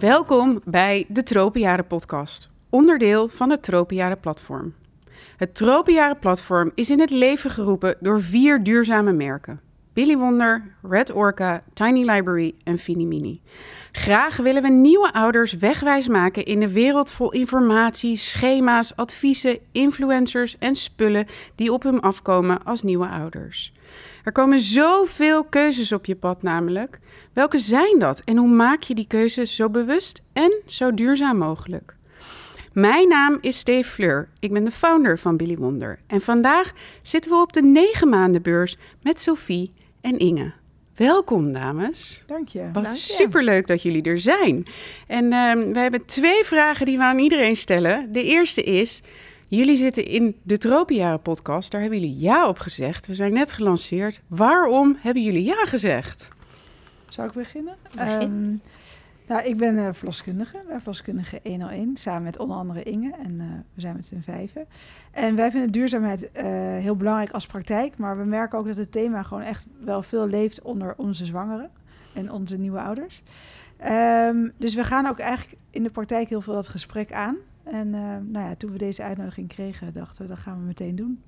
Welkom bij de Tropenjaren podcast, onderdeel van het Tropenjaren platform. Het Tropenjaren platform is in het leven geroepen door vier duurzame merken. Billy Wonder, Red Orca, Tiny Library en Finimini. Graag willen we nieuwe ouders wegwijs maken in de wereld vol informatie, schema's, adviezen, influencers en spullen die op hun afkomen als nieuwe ouders. Er komen zoveel keuzes op je pad namelijk. Welke zijn dat en hoe maak je die keuzes zo bewust en zo duurzaam mogelijk? Mijn naam is Steve Fleur. Ik ben de founder van Billy Wonder. En vandaag zitten we op de negen maanden beurs met Sophie en Inge. Welkom, dames. Dank je. Wat Dank je. superleuk dat jullie er zijn. En ehm, we hebben twee vragen die we aan iedereen stellen. De eerste is, jullie zitten in de Tropenjaren podcast. Daar hebben jullie ja op gezegd. We zijn net gelanceerd. Waarom hebben jullie ja gezegd? Zou ik beginnen? Begin. Ehm, nou, ik ben eh, verloskundige, bij verloskundige 101, samen met onder andere Inge. En eh, we zijn met z'n vijven. En wij vinden duurzaamheid eh, heel belangrijk als praktijk. Maar we merken ook dat het thema gewoon echt wel veel leeft onder onze zwangeren en onze nieuwe ouders. Ehm, dus we gaan ook eigenlijk in de praktijk heel veel dat gesprek aan. En nou ja, toen we deze uitnodiging kregen, dachten we, dat gaan we meteen doen.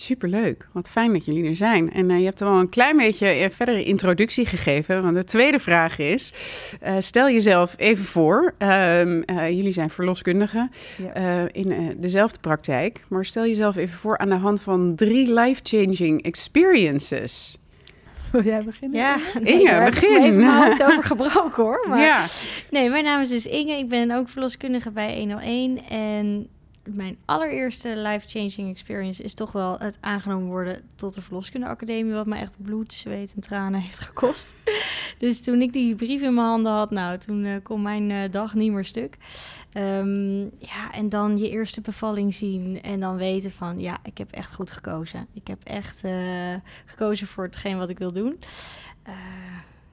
Superleuk. Wat fijn dat jullie er zijn. En eh, je hebt er al een klein beetje eh, verdere introductie gegeven. Want de tweede vraag is: eh, stel jezelf even voor. Ehm, eh, jullie zijn verloskundigen Ja. eh, in eh, dezelfde praktijk. Maar stel jezelf even voor aan de hand van drie life-changing experiences. Wil jij beginnen? Ja, Inge, ik begin. me even mijn hoofd over gebroken hoor. Maar Ja, nee, mijn naam is dus Inge. Ik ben ook verloskundige bij 101. En mijn allereerste life-changing experience is toch wel het aangenomen worden tot de verloskundeacademie. Wat me echt bloed, zweet en tranen heeft gekost. dus toen ik die brief in mijn handen had, nou, toen eh, kon mijn eh, dag niet meer stuk. Ehm, ja, en dan je eerste bevalling zien en dan weten van, ja, ik heb echt goed gekozen. Ik heb echt eh, gekozen voor hetgeen wat ik wil doen.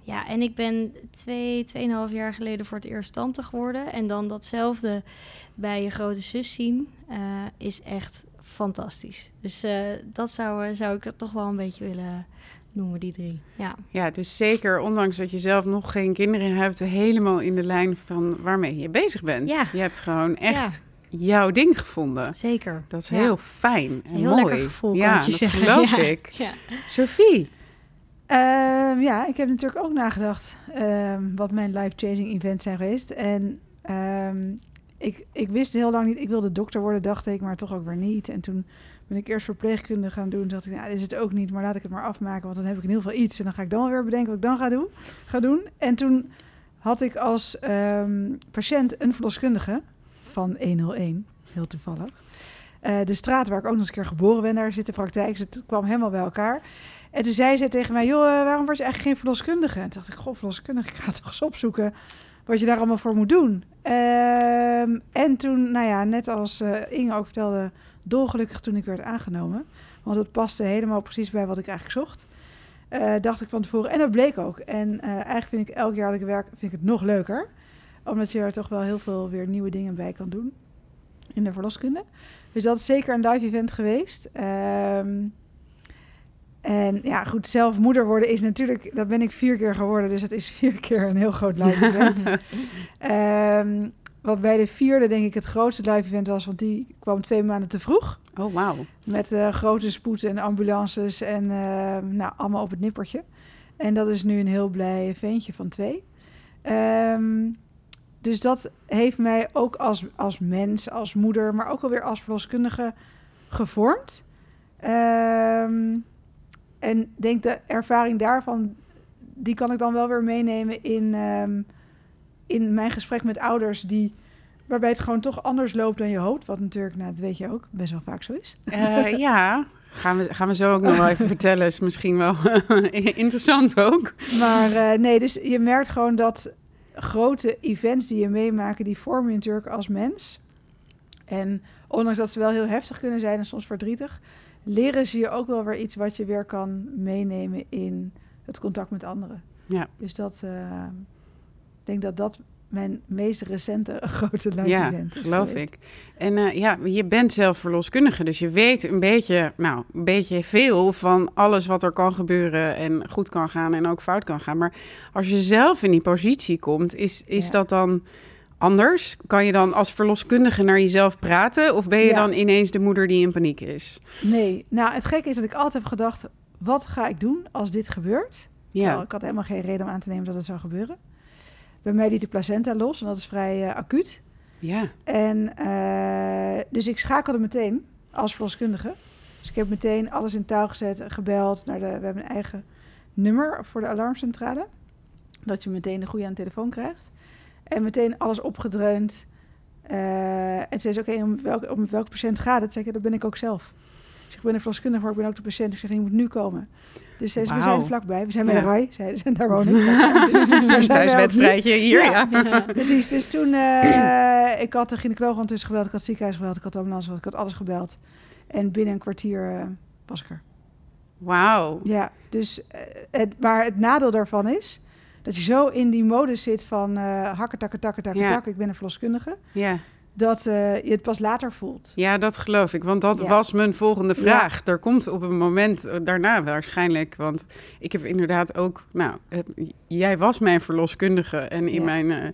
Ja, en ik ben twee, tweeënhalf jaar geleden voor het eerst tante geworden. En dan datzelfde bij je grote zus zien eh, is echt fantastisch. Dus eh, dat zou, eh, zou ik toch wel een beetje willen noemen, die drie. Ja, ja, dus zeker, ondanks dat je zelf nog geen kinderen hebt, helemaal in de lijn van waarmee je bezig bent. Ja. Je hebt gewoon echt jouw ding gevonden. zeker. Dat is Ja. heel fijn en heel mooi. lekker gevoel, kan ja, dat zeggen. geloof Ja. ik. Ja. Sophie, Ehm, ja, ik heb natuurlijk ook nagedacht ehm, wat mijn life-changing events zijn geweest. En ehm, ik, ik wist heel lang niet, ik wilde dokter worden, dacht ik, maar toch ook weer niet. En toen ben ik eerst verpleegkunde gaan doen. Toen dacht ik, nou, dit is het ook niet, maar laat ik het maar afmaken, want dan heb ik in ieder geval iets. En dan ga ik dan weer bedenken wat ik dan ga doen. Ga doen. En toen had ik als patiënt een verloskundige van 101, heel toevallig. Eh, de straat waar ik ook nog eens een keer geboren ben, daar zit de praktijk. Dus het kwam helemaal bij elkaar. En toen zei ze tegen mij, joh, eh, waarom word je eigenlijk geen verloskundige? En toen dacht ik, goh, verloskundige, ik ga toch eens opzoeken wat je daar allemaal voor moet doen. Ehm, en toen, nou ja, net als eh, Inge ook vertelde, dolgelukkig toen ik werd aangenomen. Want het paste helemaal precies bij wat ik eigenlijk zocht. Eh, dacht ik van tevoren. En dat bleek ook. En eigenlijk vind ik elk jaar werk, vind ik het nog leuker. Omdat je er toch wel heel veel weer nieuwe dingen bij kan doen. In de verloskunde. Dus dat is zeker een live event geweest. Ehm, en ja, goed, zelf moeder worden is natuurlijk, dat ben ik vier keer geworden, dus het is vier keer een heel groot live event. Ehm, wat bij de vierde denk ik het grootste live event was, want die kwam twee maanden te vroeg. oh wauw. Met eh, grote spoed en ambulances en ehm, nou, allemaal op het nippertje. En dat is nu een heel blij ventje van twee. Ehm, dus dat heeft mij ook als, als mens, als moeder, maar ook alweer als verloskundige gevormd. Ehm, en denk de ervaring daarvan, die kan ik dan wel weer meenemen in, ehm, in mijn gesprek met ouders die waarbij het gewoon toch anders loopt dan je hoopt. Wat natuurlijk, nou, dat weet je ook, best wel vaak zo is. Eh, ja, gaan we, gaan we zo ook nog wel even vertellen. Is misschien wel interessant ook. Maar eh, nee, dus je merkt gewoon dat grote events die je meemaken, die vormen je natuurlijk als mens. En ondanks dat ze wel heel heftig kunnen zijn en soms verdrietig, leren ze je ook wel weer iets wat je weer kan meenemen in het contact met anderen. Ja. Dus dat, eh, ik denk dat dat mijn meest recente grote live Ja, event is geloof geweest. ik. En eh, ja, je bent zelf verloskundige, dus je weet een beetje, nou, een beetje veel van alles wat er kan gebeuren en goed kan gaan en ook fout kan gaan. Maar als je zelf in die positie komt, is, is Ja. dat dan anders? Kan je dan als verloskundige naar jezelf praten of ben je Ja. dan ineens de moeder die in paniek is? Nee, nou het gekke is dat ik altijd heb gedacht, wat ga ik doen als dit gebeurt? Terwijl Ja, ik had helemaal geen reden om aan te nemen dat het zou gebeuren. Bij mij liet de placenta los en dat is vrij eh, acuut. ja, En eh, dus ik schakelde meteen als verloskundige. Dus ik heb meteen alles in touw gezet, gebeld naar de. We hebben een eigen nummer voor de alarmcentrale. Dat je meteen de goede aan de telefoon krijgt. En meteen alles opgedreund. Eh, en ze zei ze, oké, om, welke, om welke patiënt gaat het? Zeg dat ben ik ook zelf. Ik ben een verloskundige, maar ik ben ook de patiënt. Ik zeg, je moet nu komen. Dus zei ze, we zijn vlakbij. We zijn bij Ja. RAI, ze. En daar woon ik. Dus zijn thuiswedstrijdje hier, ja. Precies, dus toen, eh, ik had de gynaecoloog ondertussen gebeld, ik had het ziekenhuis gebeld, ik had de ambulance gebeld, ik had alles gebeld. En binnen een kwartier eh, was ik er. Wauw. Ja, dus, het, maar het nadeel daarvan is dat je zo in die modus zit van eh hakken, takken, takken, takken, Ja. takken, ik ben een verloskundige, Ja. dat eh, je het pas later voelt. ja, dat geloof ik. Want dat Ja. was mijn volgende vraag. Er komt op een moment eh, daarna waarschijnlijk. Want ik heb inderdaad ook... Nou, jij was mijn verloskundige. En in mijn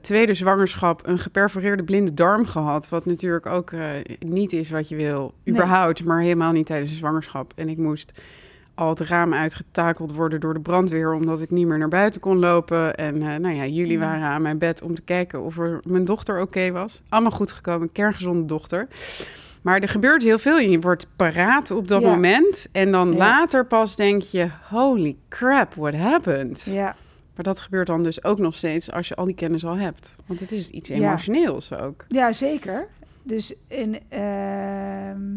tweede zwangerschap een geperforeerde blinde darm gehad. Wat natuurlijk ook niet is wat je wil. Nee. Überhaupt, maar helemaal niet tijdens de zwangerschap. En ik moest al het raam uitgetakeld worden door de brandweer... omdat ik niet meer naar buiten kon lopen. En eh, nou ja, jullie Mm. waren aan mijn bed om te kijken of er mijn dochter oké was. Allemaal goed gekomen, kerngezonde dochter. Maar er gebeurt heel veel. Je wordt paraat op dat Ja. moment. En dan Ja. later pas denk je... holy crap, what happened? Ja, Maar dat gebeurt dan dus ook nog steeds als je al die kennis al hebt. Want het is iets Ja. emotioneels ook. ja zeker. Dus in, ehm,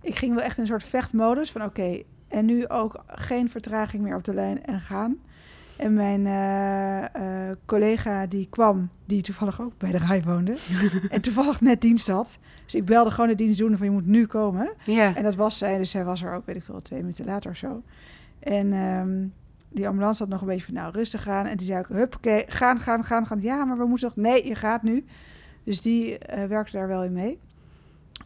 ik ging wel echt in een soort vechtmodus van oké, en nu ook geen vertraging meer op de lijn en gaan. En mijn eh, eh, collega die kwam, die toevallig ook bij de RAI woonde. en toevallig net dienst had. Dus ik belde gewoon de dienstdoende van je moet nu komen. Ja, En dat was zij, dus zij was er ook, weet ik veel, twee minuten later of zo. En ehm, die ambulance had nog een beetje van, nou, rustig aan. En die zei ook, huppakee, gaan, gaan, gaan, gaan. Ja, maar we moeten nog, nee, je gaat nu. Dus die eh, werkte daar wel in mee.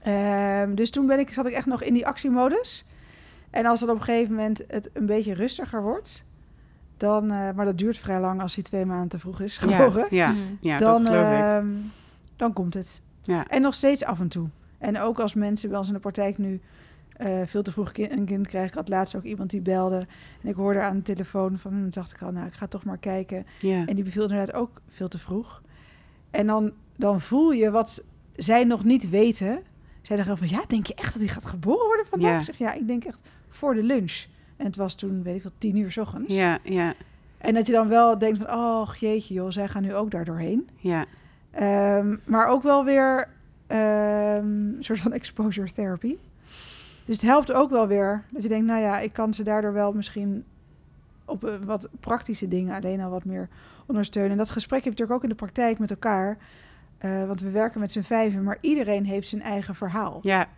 Ehm, dus toen ben ik, zat ik echt nog in die actiemodus. En als het op een gegeven moment het een beetje rustiger wordt... Dan, eh, maar dat duurt vrij lang als hij twee maanden te vroeg is ja, geboren. ja, Mhm. ja dan, dat geloof ik. ehm, dan komt het. Ja. En nog steeds af en toe. En ook als mensen bij ons in de praktijk nu eh, veel te vroeg ki- een kind krijgen. Ik had laatst ook iemand die belde. En ik hoorde aan de telefoon van... hm, dacht ik al, nou, ik ga toch maar kijken. Ja. En die beviel inderdaad ook veel te vroeg. En dan, dan voel je wat zij nog niet weten. Zij dachten van, ja, denk je echt dat hij gaat geboren worden vandaag? Ja. Ik zeg, ja, ik denk echt voor de lunch. En het was toen, weet ik wel, tien uur 's ochtends. ja, ja, En dat je dan wel denkt van, oh jeetje joh, zij gaan nu ook daar doorheen. ja. Ehm, maar ook wel weer ehm, een soort van exposure therapy. Dus het helpt ook wel weer dat je denkt, nou ja, ik kan ze daardoor wel misschien op eh, wat praktische dingen alleen al wat meer ondersteunen. En dat gesprek heb je natuurlijk ook in de praktijk met elkaar. Eh, want we werken met z'n vijven, maar iedereen heeft zijn eigen verhaal. ja.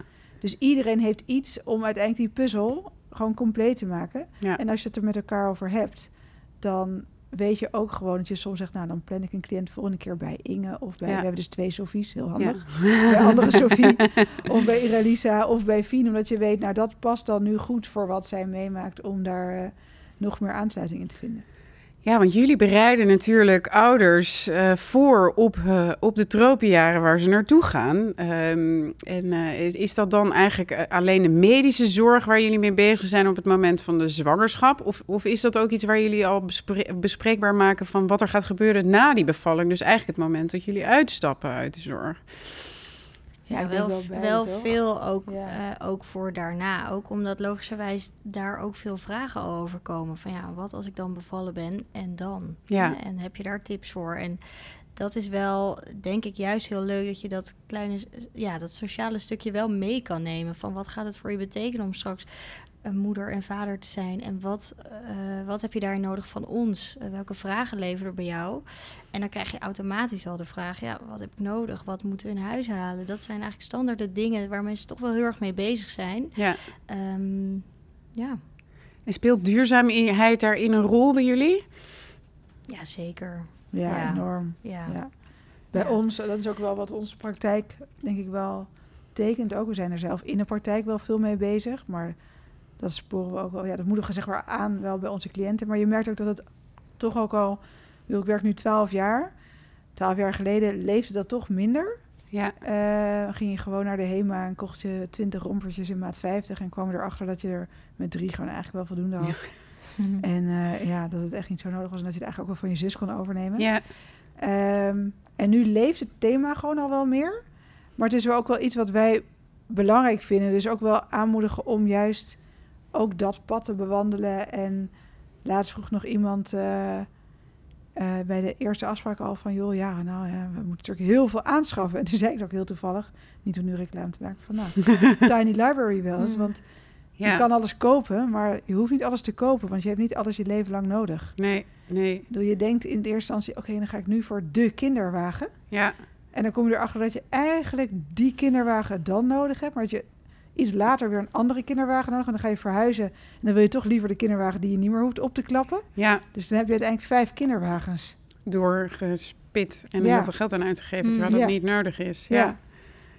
Dus iedereen heeft iets om uiteindelijk die puzzel gewoon compleet te maken. Ja. En als je het er met elkaar over hebt, dan weet je ook gewoon dat je soms zegt, nou dan plan ik een cliënt volgende keer bij Inge of bij, Ja. we hebben dus twee Sofies, heel Ja. handig. Bij andere Sofie of bij Iralisa of bij Fien, omdat je weet, nou dat past dan nu goed voor wat zij meemaakt om daar eh, nog meer aansluiting in te vinden. Ja, want jullie bereiden natuurlijk ouders eh, voor op, eh, op de tropenjaren waar ze naartoe gaan. Ehm, en eh, is- dat dan eigenlijk alleen de medische zorg waar jullie mee bezig zijn op het moment van de zwangerschap? Of, of is dat ook iets waar jullie al bespre- bespreekbaar maken van wat er gaat gebeuren na die bevalling? Dus eigenlijk het moment dat jullie uitstappen uit de zorg. Ja, wel, wel veel ook, Ja. eh, ook voor daarna. Ook omdat logischerwijs daar ook veel vragen over komen. Van ja, wat als ik dan bevallen ben en dan? Ja. En heb je daar tips voor? En dat is wel, denk ik, juist heel leuk dat je dat kleine, ja, dat sociale stukje wel mee kan nemen. Van wat gaat het voor je betekenen om straks een moeder en vader te zijn? En wat, eh, wat heb je daar nodig van ons? Eh, welke vragen leveren er bij jou? En dan krijg je automatisch al de vraag: ja, wat heb ik nodig? Wat moeten we in huis halen? Dat zijn eigenlijk standaarde dingen waar mensen toch wel heel erg mee bezig zijn. Ja. Ehm, ja, En speelt duurzaamheid daarin een rol bij jullie? ja, zeker. Ja, Ja. enorm. Ja. Ja. Bij Ja. ons, dat is ook wel wat onze praktijk, denk ik wel, tekent ook. We zijn er zelf in de praktijk wel veel mee bezig, maar dat sporen we ook wel. Ja, dat moedigen zeg maar aan wel bij onze cliënten. Maar je merkt ook dat het toch ook al, ik werk nu 12 jaar. 12 jaar geleden leefde dat toch minder. Ja, Eh, ging je gewoon naar de HEMA en kocht je 20 rompertjes in maat 50 en kwam erachter dat je er met drie gewoon eigenlijk wel voldoende had. En eh, ja, dat het echt niet zo nodig was en dat je het eigenlijk ook wel van je zus kon overnemen. ja, Ehm, en nu leeft het thema gewoon al wel meer. Maar het is wel ook wel iets wat wij belangrijk vinden. Dus ook wel aanmoedigen om juist ook dat pad te bewandelen. En laatst vroeg nog iemand eh, eh, bij de eerste afspraak al van... joh, ja, nou ja, we moeten natuurlijk heel veel aanschaffen. En toen zei ik ook heel toevallig, niet om nu reclame te maken... van nou, Tiny Library wel eens. Mm. Want ja. je kan alles kopen, maar je hoeft niet alles te kopen. Want je hebt niet alles je leven lang nodig. Nee, nee, bedoel, Je denkt in de eerste instantie, oké, dan ga ik nu voor de kinderwagen. ja, En dan kom je erachter dat je eigenlijk die kinderwagen dan nodig hebt. Maar dat je iets later weer een andere kinderwagen nodig. En dan ga je verhuizen. En dan wil je toch liever de kinderwagen die je niet meer hoeft op te klappen. ja. Dus dan heb je uiteindelijk vijf kinderwagens. Doorgespit en Ja. heel veel geld aan uitgegeven, Mm. terwijl dat Ja. niet nodig is. Ja. Ja,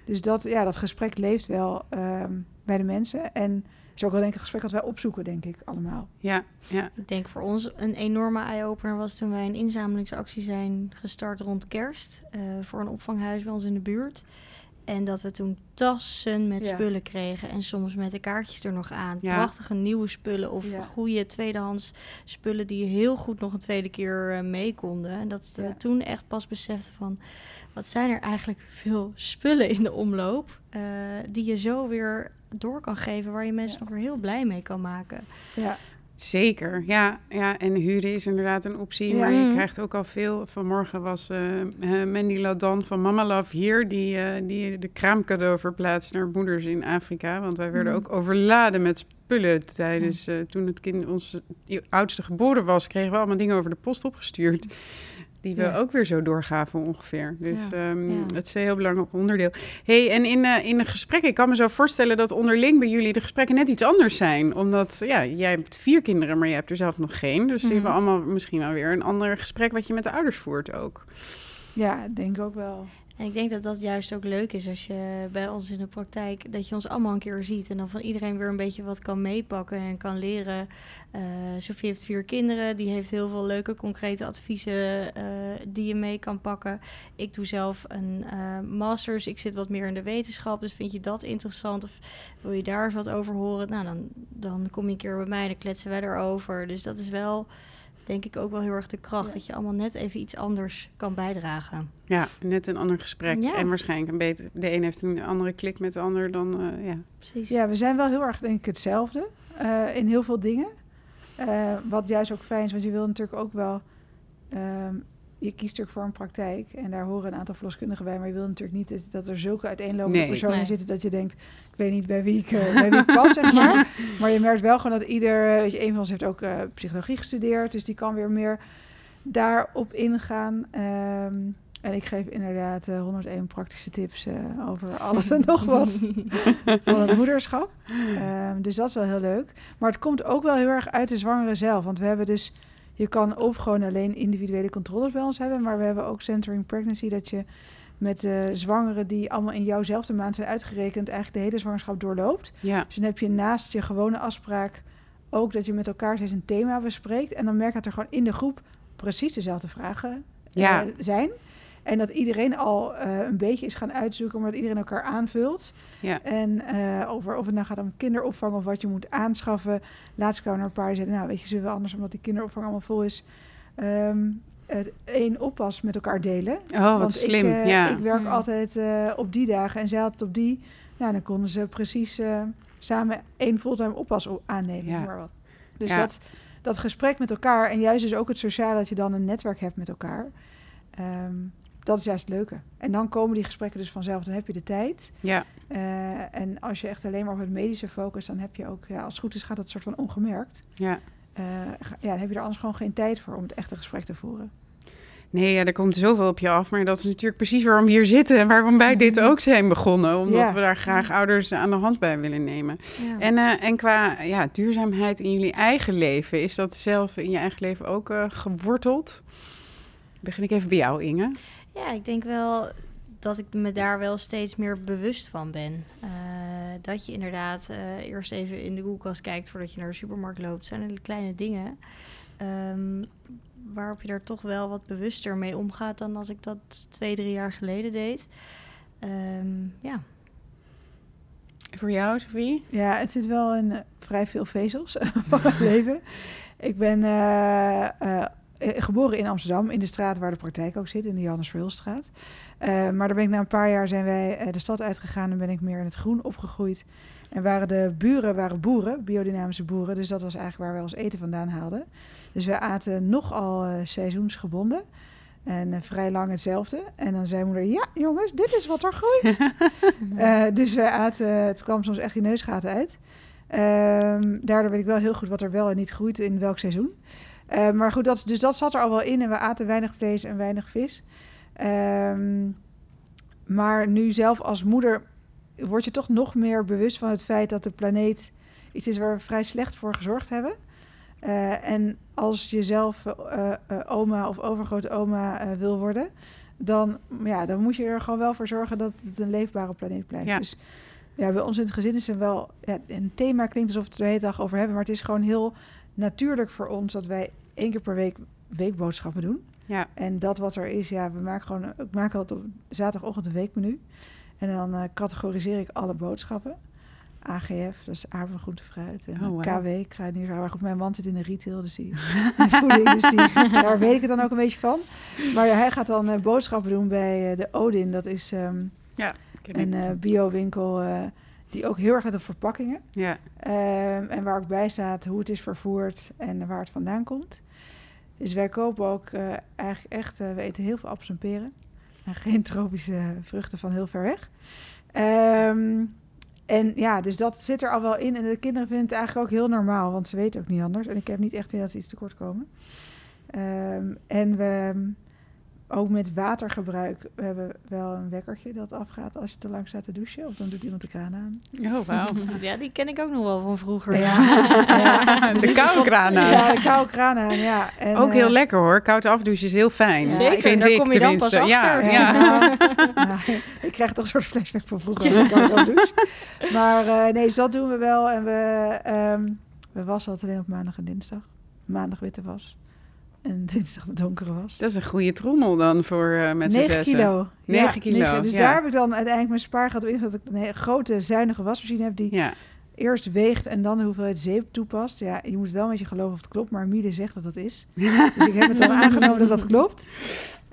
Dus dat, ja, dat gesprek leeft wel ehm, bij de mensen. En is ook wel denk ik een gesprek dat wij opzoeken, denk ik, allemaal. ja, ja. Ik denk voor ons een enorme eye-opener was toen wij een inzamelingsactie zijn gestart rond kerst. eh, voor een opvanghuis bij ons in de buurt. En dat we toen tassen met Ja. spullen kregen. En soms met de kaartjes er nog aan. Ja. Prachtige nieuwe spullen of Ja. goede tweedehands spullen die heel goed nog een tweede keer eh, mee konden. En dat we Ja. toen echt pas beseften van... wat zijn er eigenlijk veel spullen in de omloop... eh, die je zo weer door kan geven... waar je mensen nog weer heel blij mee kan maken. Ja, Zeker, ja, ja. En huren is inderdaad een optie, Ja. maar je Mhm. krijgt ook al veel. Vanmorgen was eh, Mandy Ladan van Mama Love hier, die, eh, die de kraamcadeau verplaatst naar moeders in Afrika. Want wij werden Mhm. ook overladen met spullen tijdens, eh, toen het kind, ons oudste geboren was, kregen we allemaal dingen over de post opgestuurd. Die we Ja. ook weer zo doorgaven ongeveer. Dus Ja, ehm, ja. is een heel belangrijk onderdeel. hey, en in, eh, in de gesprekken, ik kan me zo voorstellen dat onderling bij jullie de gesprekken net iets anders zijn. Omdat, ja, jij hebt vier kinderen, maar je hebt er zelf nog geen. Dus die Mhm. hebben allemaal misschien wel weer een ander gesprek wat je met de ouders voert ook. Ja, ik denk ook wel. En ik denk dat dat juist ook leuk is als je bij ons in de praktijk, dat je ons allemaal een keer ziet en dan van iedereen weer een beetje wat kan meepakken en kan leren. Eh Sophie heeft vier kinderen, die heeft heel veel leuke concrete adviezen eh, die je mee kan pakken. Ik doe zelf een eh, masters, ik zit wat meer in de wetenschap, dus vind je dat interessant of wil je daar eens wat over horen? Nou, dan, dan kom je een keer bij mij en dan kletsen wij erover. Dus dat is wel, denk ik, ook wel heel erg de kracht, Ja. dat je allemaal net even iets anders kan bijdragen. Ja, net een ander gesprek. Ja. En waarschijnlijk een beter. De een heeft een andere klik met de ander dan. eh, ja. Precies. Ja, we zijn wel heel erg, denk ik, hetzelfde eh, in heel veel dingen. Eh, wat juist ook fijn is, want je wil natuurlijk ook wel... ehm, je kiest natuurlijk voor een praktijk en daar horen een aantal verloskundigen bij, maar je wil natuurlijk niet dat, dat er zulke uiteenlopende Nee. personen Nee. zitten dat je denkt, ik weet niet bij wie ik, eh, bij wie ik pas, zeg maar. Maar je merkt wel gewoon dat ieder, eh, weet je, een van ons heeft ook eh, psychologie gestudeerd, dus die kan weer meer daarop ingaan. Ehm, en ik geef inderdaad eh, 101 praktische tips eh, over alles en nog wat van het moederschap. Ehm, dus dat is wel heel leuk. Maar het komt ook wel heel erg uit de zwangere zelf. Want we hebben dus, je kan of gewoon alleen individuele controles bij ons hebben, maar we hebben ook centering pregnancy, dat je met de zwangeren die allemaal in jouwzelfde maand zijn uitgerekend, eigenlijk de hele zwangerschap doorloopt. ja, Dus dan heb je naast je gewone afspraak ook dat je met elkaar steeds een thema bespreekt. En dan merk je dat er gewoon in de groep precies dezelfde vragen eh, Ja. zijn. En dat iedereen al eh, een beetje is gaan uitzoeken, maar dat iedereen elkaar aanvult. ja. En eh, over of het nou gaat om kinderopvang of wat je moet aanschaffen. Laatst kwamen er een paar die zeiden, nou weet je, zullen we anders omdat die kinderopvang allemaal vol is, ehm, eh, één oppas met elkaar delen. Oh, wat Want slim. Ik, eh, ja. ik werk Hmm. altijd eh, op die dagen en zij had het op die. Nou, dan konden ze precies eh, samen één fulltime oppas aannemen. Ja. noem Maar wat. Dus Ja. dat, dat gesprek met elkaar en juist dus ook het sociale dat je dan een netwerk hebt met elkaar. ehm, dat is juist het leuke. En dan komen die gesprekken dus vanzelf. Dan heb je de tijd. ja. Eh, en als je echt alleen maar op het medische focust, dan heb je ook, ja, als het goed is, gaat dat soort van ongemerkt. ja. Eh, ja, dan heb je er anders gewoon geen tijd voor om het echte gesprek te voeren. Nee, ja, er komt zoveel op je af. Maar dat is natuurlijk precies waarom we hier zitten. En waarom wij dit ook zijn begonnen. Omdat we daar graag ouders aan de hand bij willen nemen. Ja. En, eh, en qua ja, duurzaamheid in jullie eigen leven, is dat zelf in je eigen leven ook eh, geworteld? begin ik even bij jou, Inge. Ja, ik denk wel dat ik me daar wel steeds meer bewust van ben. Uh, dat je inderdaad uh, eerst even in de koelkast kijkt voordat je naar de supermarkt loopt. zijn hele kleine dingen. Um, waarop je er toch wel wat bewuster mee omgaat dan als ik dat twee, drie jaar geleden deed. Um, ja. Voor jou, Sophie? Ja, het zit wel in uh, vrij veel vezels van mijn leven. Ik ben uh, uh, geboren in Amsterdam, in de straat waar de praktijk ook zit, in de Johannes Verhulstraat. maar daar ben ik na een paar jaar zijn wij de stad uitgegaan en ben ik meer in het groen opgegroeid. En waren de buren waren boeren, biodynamische boeren. Dus dat was eigenlijk waar wij ons eten vandaan haalden. Dus we aten nogal uh, seizoensgebonden. En uh, vrij lang hetzelfde. En dan zei moeder, ja jongens, dit is wat er groeit. uh, dus we aten, het kwam soms echt die neusgaten uit. Um, daardoor weet ik wel heel goed wat er wel en niet groeit in welk seizoen. Uh, maar goed, dat, dus dat zat er al wel in. En we aten weinig vlees en weinig vis. Um, maar nu zelf als moeder word je toch nog meer bewust van het feit dat de planeet iets is waar we vrij slecht voor gezorgd hebben. Uh, en als je zelf uh, uh, oma of overgrote oma wil worden, dan, ja, dan moet je er gewoon wel voor zorgen dat het een leefbare planeet blijft. Ja. Dus ja, bij ons in het gezin is er wel ja, een thema klinkt alsof we het er de hele dag over hebben, maar het is gewoon heel natuurlijk voor ons dat wij één keer per week weekboodschappen doen. Ja. En dat wat er is, ja, we maken gewoon, ik maak altijd op zaterdagochtend een weekmenu. En dan uh, categoriseer ik alle boodschappen. AGF, dat is aardappel, groente, fruit. En Oh, wow. KW, kruidenier. Maar goed, mijn man zit in de retail, dus die, die voeding, dus die, daar weet ik het dan ook een beetje van. Maar ja, hij gaat dan uh, boodschappen doen bij uh, de Odin. Dat is um, Ja, een bio-winkel die ook heel erg let op verpakkingen. Ja, Um, en waar ook bij staat hoe het is vervoerd en waar het vandaan komt. Dus wij kopen ook uh, eigenlijk echt, uh, we eten heel veel appels en peren. En geen tropische vruchten van heel ver weg. Um, en ja, dus dat zit er al wel in. En de kinderen vinden het eigenlijk ook heel normaal, want ze weten ook niet anders. En ik heb niet echt in dat ze iets tekort komen. Um, en we, ook met watergebruik, we hebben wel een wekkertje dat afgaat als je te lang staat te douchen. Of dan doet iemand de kraan aan. Oh, wauw. Ja, die ken ik ook nog wel van vroeger. Ja, ja. de koude kraan aan. Ja, de koude kraan aan, ja. En, Ook heel uh, lekker hoor. Koud afdouchen is heel fijn. Ja, Zeker, vind daar ik kom je dan pas tenminste. Ja, achter. ja. Ja. ik krijg toch een soort flashback van vroeger. als ik koude afdouche. Maar uh, nee, dus dat doen we wel. En we, um, we wassen altijd alleen op maandag en dinsdag. Maandag witte was. En dinsdag de donkere was. Dat is een goede trommel dan voor uh, met z'n 9 zessen. kilo. 9 ja, kilo. Dus ja. daar heb ik dan uiteindelijk mijn spaargeld op ingezet. Dat ik een hele grote zuinige wasmachine heb die Ja, eerst weegt en dan de hoeveelheid zeep toepast. Ja, je moet wel met je geloven of het klopt, maar Miede zegt dat dat is. dus ik heb het dan aangenomen dat dat klopt.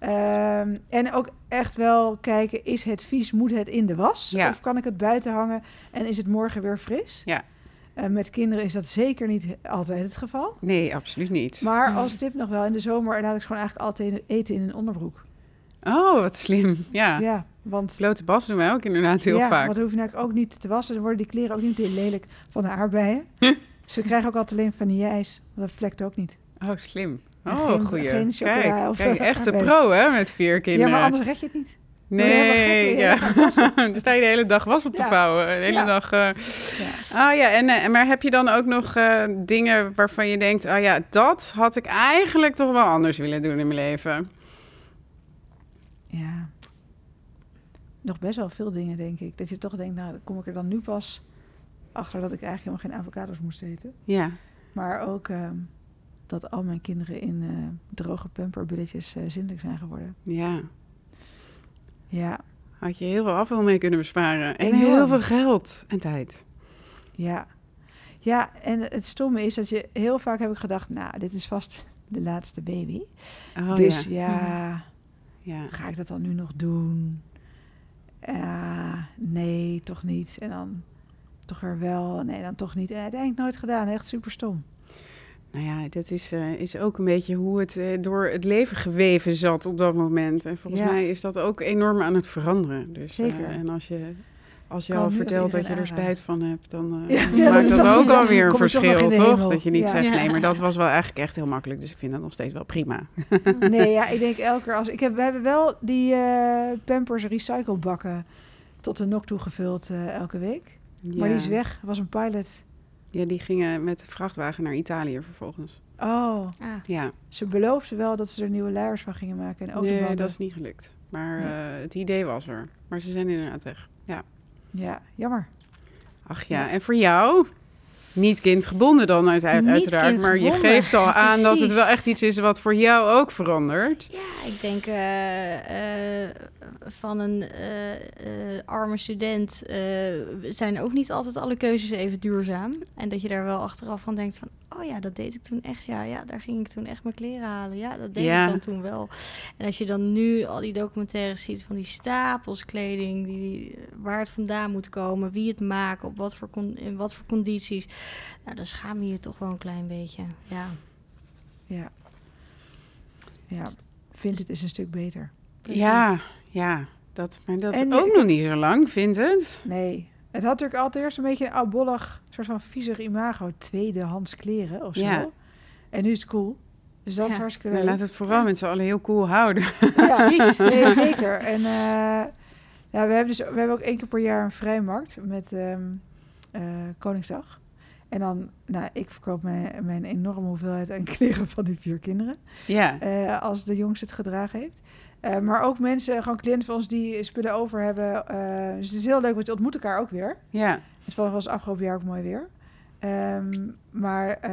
Um, en ook echt wel kijken, is het vies, moet het in de was? Ja. Of kan ik het buiten hangen en is het morgen weer fris? Ja. Uh, met kinderen is dat zeker niet altijd het geval. nee, absoluut niet. Maar als tip nog wel, in de zomer laat ik gewoon eigenlijk altijd eten in een onderbroek. Oh, wat slim. Ja. Ja, want Blote bas doen wij ook inderdaad heel ja, vaak. want dan hoef je eigenlijk ook niet te wassen. Dan worden die kleren ook niet meteen lelijk van de aardbeien. Ze krijgen ook altijd alleen vanille-ijs, want dat vlekt ook niet. Oh, slim. Oh, geen- goeie. geen chocola kijk, of, kijk, eh, echte pro hè, met vier kinderen. Ja, maar anders red je het niet. Nee, ja. Dan sta je de hele dag was op te Ja. vouwen. De hele Ja. dag... eh, Ja. Ah ja, en, eh, maar heb je dan ook nog eh, dingen waarvan je denkt... ah ja, dat had ik eigenlijk toch wel anders willen doen in mijn leven? ja. Nog best wel veel dingen, denk ik. Dat je toch denkt, nou, kom ik er dan nu pas achter dat ik eigenlijk helemaal geen avocados moest eten. Ja, Maar ook ehm, dat al mijn kinderen in droge pamperbilletjes eh zindelijk zijn geworden. ja. Ja, Had je heel veel afval mee kunnen besparen. En Enorm. heel veel geld en tijd. ja. Ja, en het stomme is dat je heel vaak heb ik gedacht, nou, dit is vast de laatste baby. Oh dus ja. ja, ja. ga ik dat dan nu nog doen? Ja, nee, toch niet. En dan toch weer wel, nee, dan toch niet. En uiteindelijk nooit gedaan, echt super stom. Nou ja, dat is, eh, is ook een beetje hoe het eh, door het leven geweven zat op dat moment. En volgens Ja. mij is dat ook enorm aan het veranderen. Dus, eh, Zeker. en als je, als je Kan al vertelt dat je er spijt van hebt, dan Ja, maakt dat dat ook dan alweer een toch verschil, toch? Dat je niet zegt, nee, maar dat was wel eigenlijk echt heel makkelijk. Dus ik vind dat nog steeds wel prima. Nee, ja, ik denk elke keer als... Ik heb, we hebben wel die Pampers recyclebakken tot de nok toegevuld eh elke week. Maar die is weg. was een pilot. Ja, die gingen met de vrachtwagen naar Italië vervolgens. Oh, Ah, Ja, ze beloofden wel dat ze er nieuwe luiers van gingen maken. En ook de nee, dat is niet gelukt. Maar Nee. eh, het idee was er. Maar ze zijn inderdaad weg. Ja. Ja, jammer. Ach ja, Ja. en voor jou? Niet kindgebonden dan uit, uit- Niet uiteraard, maar je geeft al aan dat het wel echt iets is wat voor jou ook verandert. Ja, ik denk eh, eh, van een eh, eh, arme student eh, zijn ook niet altijd alle keuzes even duurzaam. En dat je daar wel achteraf van denkt van, oh ja, dat deed ik toen echt. Ja, ja daar ging ik toen echt mijn kleren halen. Ja, dat deed Ja. ik dan toen wel. En als je dan nu al die documentaires ziet van die stapels kleding, die, waar het vandaan moet komen, wie het maakt, op wat voor, in wat voor condities. Nou, dan schaam je je toch wel een klein beetje. Ja. Ja. Ja, vindt het is een stuk beter. Precies. Ja, ja. Dat, maar dat En is ook nog niet zo lang, vindt het? Nee. Het had natuurlijk altijd eerst een beetje een oudbollig, soort van viezig imago. Tweedehands kleren of zo. Ja. En nu is het cool. Dus dat is Ja. hartstikke Nou, leuk. laat het vooral met z'n allen heel cool houden. Ja, Precies. Nee, zeker. En eh, ja, we hebben, dus, we hebben ook één keer per jaar een vrijmarkt met ehm, eh, Koningsdag. En dan, nou, ik verkoop mijn, mijn enorme hoeveelheid aan kleren van die vier kinderen. Ja, eh, als de jongste het gedragen heeft. Eh, maar ook mensen, gewoon cliënten van ons die spullen over hebben. eh, dus het is heel leuk, want je ontmoet elkaar ook weer. ja. Het was afgelopen jaar ook mooi weer. Ehm, maar eh,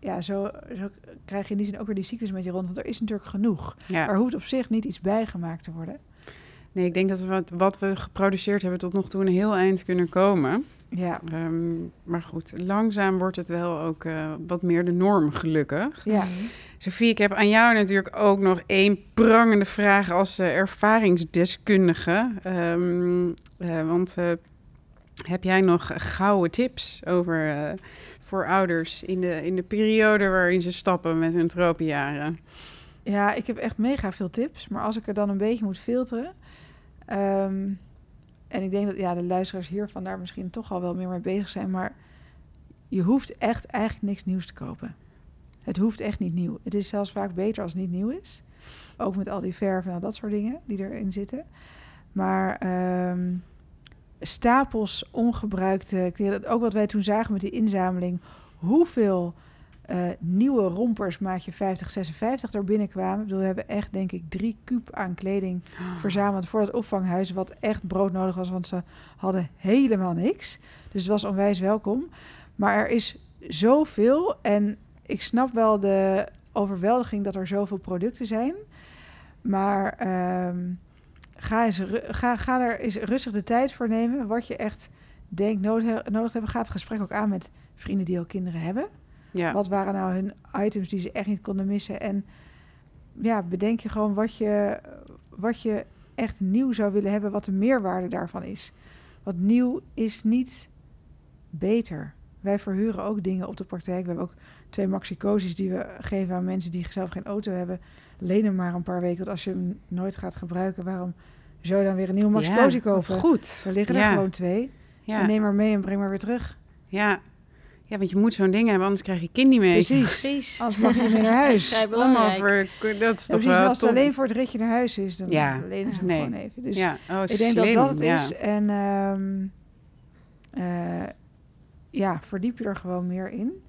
ja, zo, zo krijg je in die zin ook weer die cyclus met je rond. Want er is natuurlijk genoeg. ja. Er hoeft op zich niet iets bijgemaakt te worden. Nee, ik denk dat we wat, wat we geproduceerd hebben tot nog toe een heel eind kunnen komen. Ja, Ehm, maar goed, langzaam wordt het wel ook eh, wat meer de norm, gelukkig. ja. Sophie, ik heb aan jou natuurlijk ook nog één prangende vraag als eh, ervaringsdeskundige. Ehm, eh, want eh, heb jij nog gouden tips over voor ouders in de, in de periode waarin ze stappen met hun tropenjaren? ja, ik heb echt mega veel tips. Maar als ik er dan een beetje moet filteren. ehm, en ik denk dat ja, de luisteraars hiervan daar misschien toch al wel meer mee bezig zijn. Maar je hoeft echt eigenlijk niks nieuws te kopen. Het hoeft echt niet nieuw. Het is zelfs vaak beter als het niet nieuw is. Ook met al die verven en al dat soort dingen die erin zitten. Maar ehm, stapels ongebruikte kleren. Ook wat wij toen zagen met die inzameling. Hoeveel eh, nieuwe rompers maatje 50, 56 er binnenkwamen. Ik bedoel, we hebben echt denk ik drie kuub aan kleding verzameld voor het opvanghuis. Wat echt broodnodig was, want ze hadden helemaal niks. Dus het was onwijs welkom. Maar er is zoveel en ik snap wel de overweldiging dat er zoveel producten zijn. Maar ehm, ga, eens, ga, ga er eens rustig de tijd voor nemen. Wat je echt denkt nodig, nodig te hebben. Ga het gesprek ook aan met vrienden die al kinderen hebben. Ja, Wat waren nou hun items die ze echt niet konden missen? En ja, bedenk je gewoon wat je, wat je echt nieuw zou willen hebben, wat de meerwaarde daarvan is. Want nieuw is niet beter. Wij verhuren ook dingen op de praktijk. We hebben ook twee maxicosies die we geven aan mensen die zelf geen auto hebben. Leen hem maar een paar weken, want als je hem nooit gaat gebruiken, waarom zou je dan weer een nieuwe maxicosi ja, kopen? goed. Er liggen er gewoon twee. ja, En neem maar mee en breng maar weer terug. ja. ja, want je moet zo'n ding hebben, anders krijg je kind niet mee. Precies. Precies. Anders mag je niet meer naar Dat huis. is Allemaal belangrijk. voor, dat is toch precies, wel als het top. alleen voor het ritje naar huis is, dan Ja. lenen ze hem Nee. gewoon even. Dus ja, oh, ik denk slim. dat dat het ja. is. En ehm, eh, ja, verdiep je er gewoon meer in.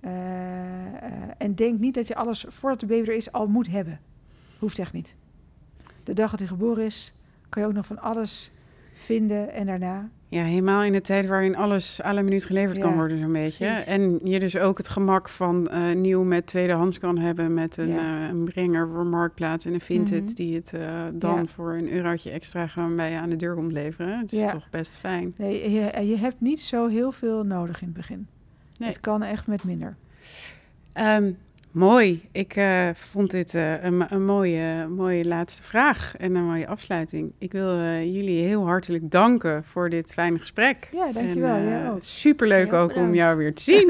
Eh, eh, en denk niet dat je alles voordat de baby er is al moet hebben. Hoeft echt niet. De dag dat hij geboren is, kan je ook nog van alles vinden en daarna. Ja, helemaal in de tijd waarin alles à la minuut geleverd kan worden, zo'n beetje. precies. En je dus ook het gemak van eh, nieuw met tweedehands kan hebben met een, Ja. eh, een brenger voor Marktplaats en een Vinted Mhm. die het dan Ja. voor een eurotje extra gewoon bij je aan de deur komt leveren. Het is toch best fijn. Nee, je, je hebt niet zo heel veel nodig in het begin. Nee. Het kan echt met minder. Ehm, mooi. Ik eh, vond dit eh, een, een mooie, mooie laatste vraag en een mooie afsluiting. Ik wil eh, jullie heel hartelijk danken voor dit fijne gesprek. Ja, dankjewel. En, ook. Superleuk ook om jou weer te zien.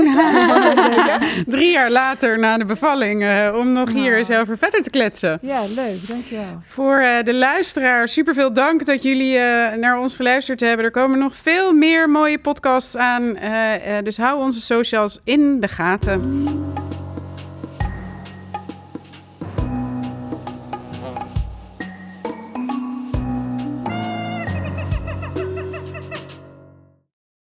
Drie jaar later na de bevalling, om nog hier Nou. eens over verder te kletsen. Ja, leuk. Dankjewel. Voor de luisteraar, superveel dank dat jullie naar ons geluisterd hebben. Er komen nog veel meer mooie podcasts aan. dus hou onze socials in de gaten.